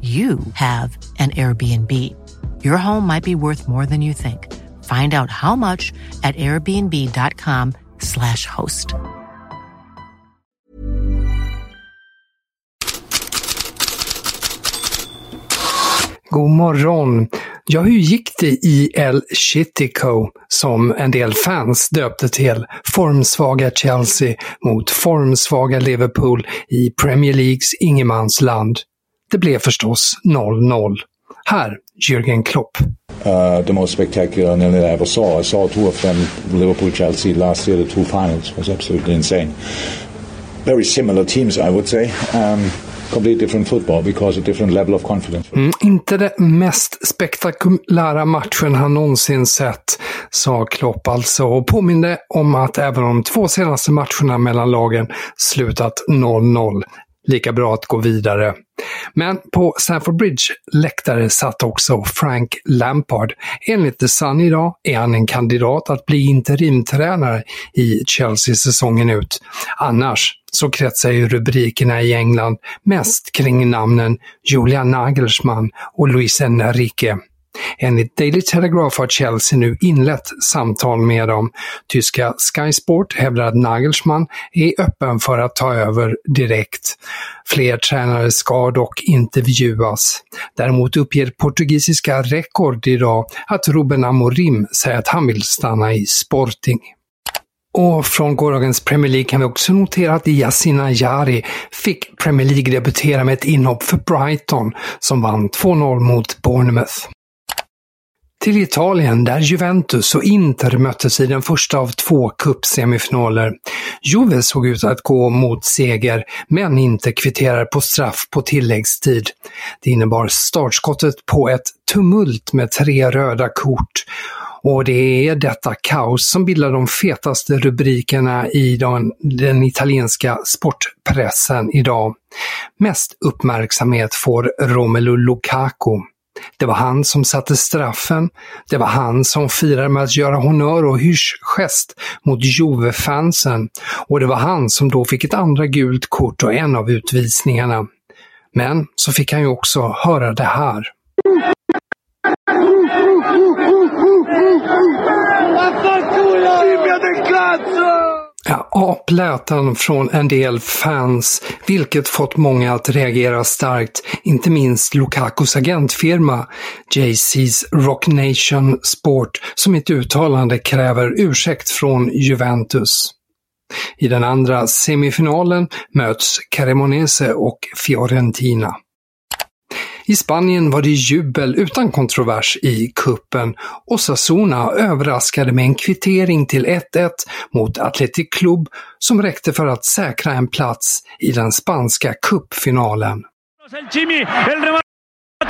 you have an Airbnb. Your home might be worth more than you think. Find out how much at airbnb.com/slash host. God morgon! Ja, hur gick det i El Chitico, som en del fans döpte till formsvaga Chelsea mot formsvaga Liverpool i Premier Leagues ingenmansland? Det blev förstås 0-0. Här, Jürgen Klopp. Uh, the most spectacular nil I ever saw. I saw two of them, Liverpool, Chelsea, last year. The two finals was absolutely insane. Very similar teams, I would say. Um, completely different football because a different level of confidence. Mm, inte det mest spektakulära matchen han någonsin sett, sa Klopp alltså och påminde om att även de två senaste matcherna mellan lagen slutat 0-0 lika bra att gå vidare. Men på Stamford Bridge läktare satt också Frank Lampard. Enligt The Sun idag är han en kandidat att bli interimtränare i Chelsea säsongen ut. Annars så kretsar ju rubrikerna i England mest kring namnen Julian Nagelsmann och Luis Enrique. Enligt Daily Telegraph har Chelsea nu inlett samtal med dem. Tyska Sky Sport hävdar att Nagelsmann är öppen för att ta över direkt. Fler tränare ska dock intervjuas. Däremot uppger portugisiska Record idag att Ruben Amorim säger att han vill stanna i Sporting. Och från gårdagens Premier League kan vi också notera att Yasin Jari fick Premier League debutera med ett inhopp för Brighton som vann 2-0 mot Bournemouth. Till Italien där Juventus och Inter möttes i den första av två cupsemifinaler. Juve såg ut att gå mot seger, men Inter kvitterar på straff på tilläggstid. Det innebar startskottet på ett tumult med tre röda kort. Och det är detta kaos som bildar de fetaste rubrikerna i den, den italienska sportpressen idag. Mest uppmärksamhet får Romelu Lukaku. Det var han som satte straffen. Det var han som firade med att göra honör och hysch-gest mot Juve-fansen. Och det var han som då fick ett andra gult kort och en av utvisningarna. Men så fick han ju också höra det här. Ja, aplätan från en del fans, vilket fått många att reagera starkt, inte minst Lukakos agentfirma JC's Rock Nation Sport, som i ett uttalande kräver ursäkt från Juventus. I den andra semifinalen möts Cremonese och Fiorentina. I Spanien var det jubel utan kontrovers i kuppen. och Osasuna överraskade med en kvittering till 1-1 mot Athletic Club som räckte för att säkra en plats i den spanska cupfinalen.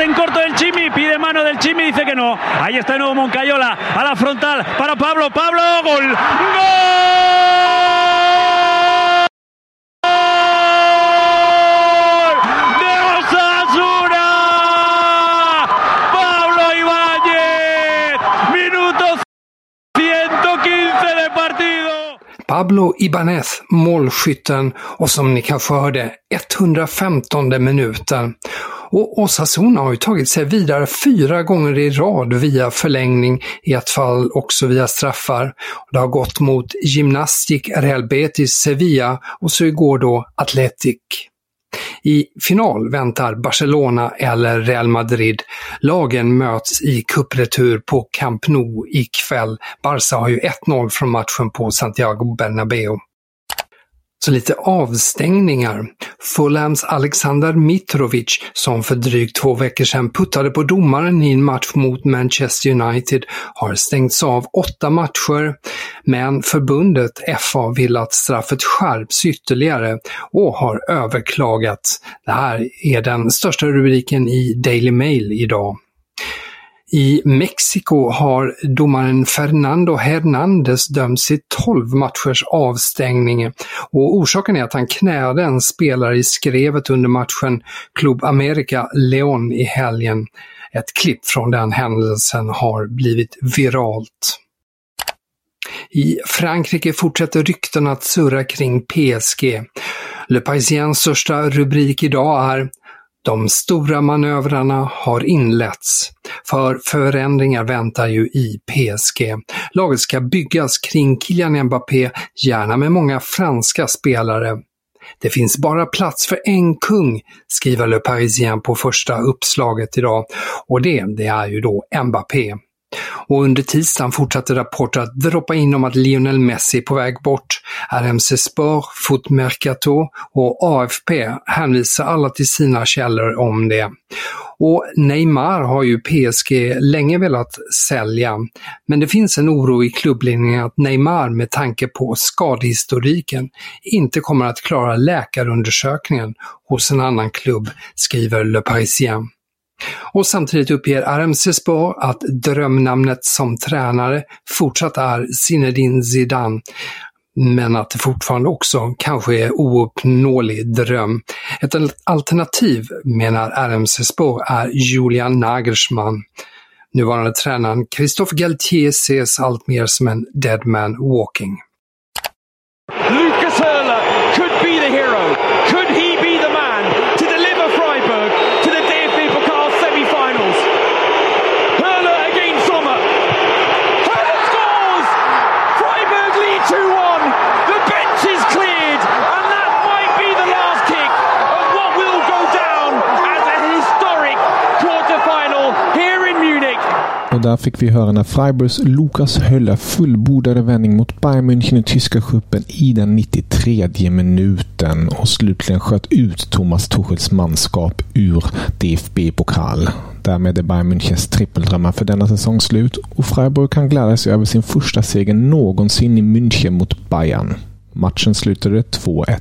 en corto del Chimi, pide mano del Chimi, dice que no. Ahí está de nuevo Moncayola, a la frontal, para Pablo, Pablo, gol. ¡Gol! Pablo Ibanez, målskytten och som ni kanske hörde, 115 minuten. Och Osasuna har ju tagit sig vidare fyra gånger i rad via förlängning, i ett fall också via straffar. Det har gått mot Gymnastic Real Betis Sevilla och så igår då Atletic. I final väntar Barcelona eller Real Madrid. Lagen möts i cupretur på Camp Nou ikväll. Barca har ju 1-0 från matchen på Santiago Bernabéu. Så lite avstängningar. Fulhams Alexander Mitrovic, som för drygt två veckor sedan puttade på domaren i en match mot Manchester United, har stängts av åtta matcher. Men förbundet FA vill att straffet skärps ytterligare och har överklagat. Det här är den största rubriken i Daily Mail idag. I Mexiko har domaren Fernando Hernandez dömts till 12 matchers avstängning och orsaken är att han knäade en spelare i skrevet under matchen Club America León i helgen. Ett klipp från den händelsen har blivit viralt. I Frankrike fortsätter rykten att surra kring PSG. Le Parisiens största rubrik idag är de stora manövrarna har inletts, för förändringar väntar ju i PSG. Laget ska byggas kring Kylian Mbappé, gärna med många franska spelare. Det finns bara plats för en kung, skriver Le Parisien på första uppslaget idag. Och det, det är ju då Mbappé. Och under tisdagen fortsatte rapporter att droppa in om att Lionel Messi är på väg bort. RMC Sport, Foot Mercato och AFP hänvisar alla till sina källor om det. Och Neymar har ju PSG länge velat sälja, men det finns en oro i klubbledningen att Neymar med tanke på skadehistoriken inte kommer att klara läkarundersökningen hos en annan klubb, skriver Le Parisien. Och samtidigt uppger RMC Sport att drömnamnet som tränare fortsatt är Zinedine Zidane men att det fortfarande också kanske är ouppnåelig dröm. Ett alternativ, menar RMC Sport, är Julian Nagelsmann. Nuvarande tränaren Christophe Galtier ses alltmer som en dead man walking. Och där fick vi höra när Freiburgs Lukas Hölle fullbordade vändning mot Bayern München i tyska cupen i den 93 minuten och slutligen sköt ut Thomas Tuchels manskap ur DFB-pokal. Därmed är Bayern Münchens trippeldrömmar för denna säsong slut och Freiburg kan glädja sig över sin första seger någonsin i München mot Bayern. Matchen slutade 2-1.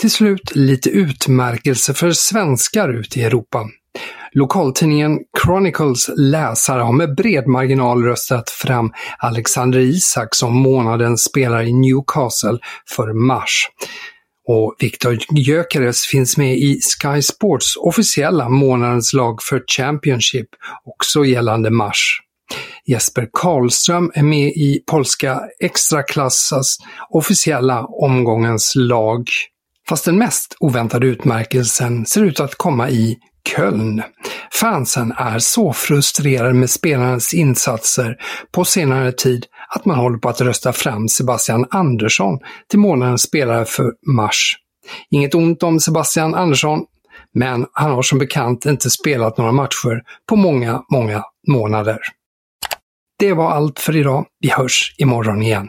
Till slut lite utmärkelse för svenskar ute i Europa. Lokaltidningen Chronicles läsare har med bred marginal röstat fram Alexander Isak som månadens spelare i Newcastle för mars. Och Viktor Gyökeres finns med i Sky Sports officiella månadens lag för Championship, också gällande mars. Jesper Karlström är med i polska extraklassas officiella omgångens lag. Fast den mest oväntade utmärkelsen ser ut att komma i Köln. Fansen är så frustrerade med spelarens insatser på senare tid att man håller på att rösta fram Sebastian Andersson till månadens spelare för mars. Inget ont om Sebastian Andersson, men han har som bekant inte spelat några matcher på många, många månader. Det var allt för idag. Vi hörs imorgon igen.